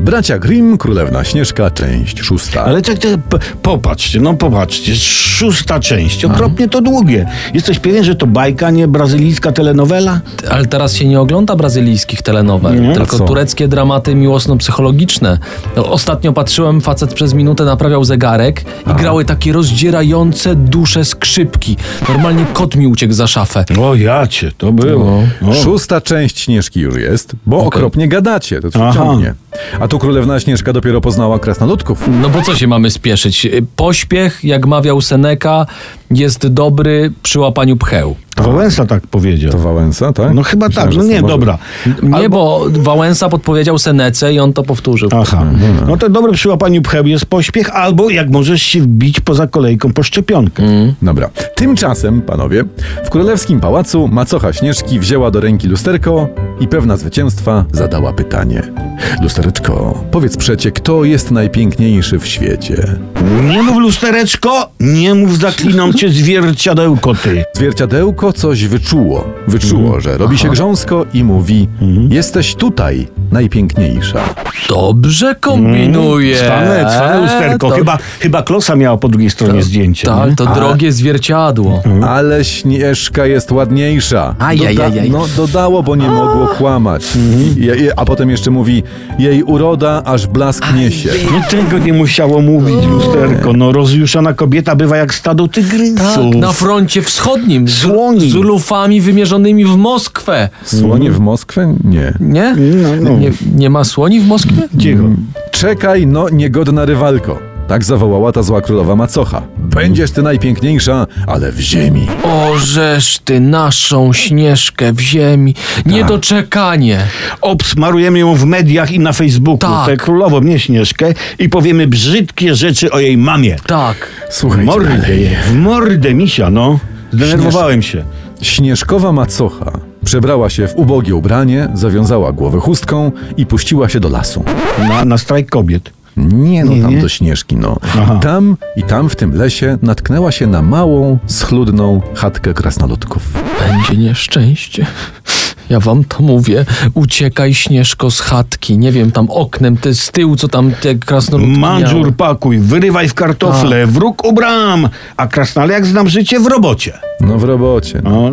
Bracia Grimm, Królewna Śnieżka, część szósta. Ale tak, tak popatrzcie, no popatrzcie, szósta część, okropnie to długie. Jesteś pewien, że to bajka, nie brazylijska telenowela? Ale teraz się nie ogląda brazylijskich telenowel, Nie? tylko tureckie dramaty miłosno-psychologiczne. No, Ostatnio patrzyłem, facet przez minutę naprawiał zegarek i grały takie rozdzierające dusze skrzypki. Normalnie kot mi uciekł za szafę. O jacie, to było. O. Szósta część Śnieżki już jest, bo okropnie gadacie, to ciągnie. A tu Królewna Śnieżka dopiero poznała krasnoludków. No bo co się mamy spieszyć? Pośpiech, jak mawiał Seneca, jest dobry przy łapaniu pcheł. Wałęsa tak powiedział. To Wałęsa, tak? No chyba Myślałem, tak, no nie, to może- dobra. Nie, bo Wałęsa podpowiedział Senece i on to powtórzył. Aha, no to dobre przy łapaniu pcheł jest pośpiech, albo jak możesz się wbić poza kolejką po szczepionkę. Dobra. Tymczasem, panowie, w królewskim pałacu macocha Śnieżki wzięła do ręki lusterko i pewna zwycięstwa zadała pytanie. Lustereczko, powiedz przecie, kto jest najpiękniejszy w świecie? Nie mów lustereczko, nie mów zaklinam cię zwierciadełko ty. Zwierciadełko coś wyczuło. Wyczuło, że robi się grząsko i mówi: Jesteś tutaj najpiękniejsza. Dobrze kombinuje. Cwane, cwane lusterko. To- Chyba, chyba Klosa miała po drugiej stronie zdjęcie. Tak, to drogie zwierciadło. Ale Śnieżka jest ładniejsza. Ajajajaj. no, dodało, bo nie mogło kłamać. I, a potem jeszcze mówi: Jej uroda aż blask niesie. No tego nie musiało mówić lusterko. No rozjuszona kobieta bywa jak stado tygrysów. Tak, na froncie wschodnim. Z, Słoni. z lufami wymierzonymi w Moskwę. Słonie w Moskwę? Nie. Nie? No, no. Nie, nie ma słoni w Moskwie? Cicho. Czekaj, no niegodna rywalko. Tak zawołała ta zła królowa macocha. Będziesz ty najpiękniejsza, ale w ziemi. Ożesz ty naszą śnieżkę w ziemi. Niedoczekanie. Obsmarujemy ją w mediach i na Facebooku. Tak. Tę królową, nie Śnieżkę. I powiemy brzydkie rzeczy o jej mamie. Tak. W Słuchajcie mordę, dalej. w mordę misia, no. Zdenerwowałem się. Śnieżkowa macocha przebrała się w ubogie ubranie, zawiązała głowę chustką i puściła się do lasu. Na, na strajk kobiet. Nie no, Nie, tam nie? do Śnieżki, no. Aha. Tam i tam w tym lesie natknęła się na małą, schludną chatkę krasnoludków. Będzie nieszczęście. Ja wam to mówię. Uciekaj, Śnieżko, z chatki. Nie wiem, tam oknem, te z tyłu, co tam te krasnoludki Mandżur miały. pakuj, wyrywaj w kartofle, wróg u bram, a krasnale jak znam życie w robocie. No w robocie. No,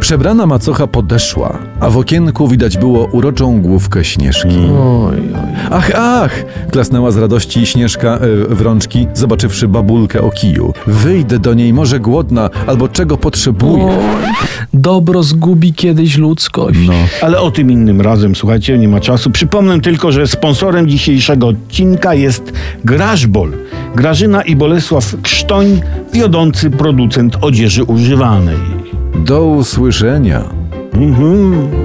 Przebrana macocha podeszła, a w okienku widać było uroczą główkę Śnieżki. Oj, oj. Ach, ach! Klasnęła z radości Śnieżka e, w rączki, zobaczywszy babulkę o kiju. Wyjdę do niej, może głodna, albo czego potrzebuję. Oj. Dobro zgubi kiedyś ludzkość. No. Ale o tym innym razem, słuchajcie, nie ma czasu. Przypomnę tylko, że sponsorem dzisiejszego odcinka jest Grażbol. Grażyna i Bolesław Krztoń, wiodący producent odzieży używanej. Do usłyszenia. Mhm.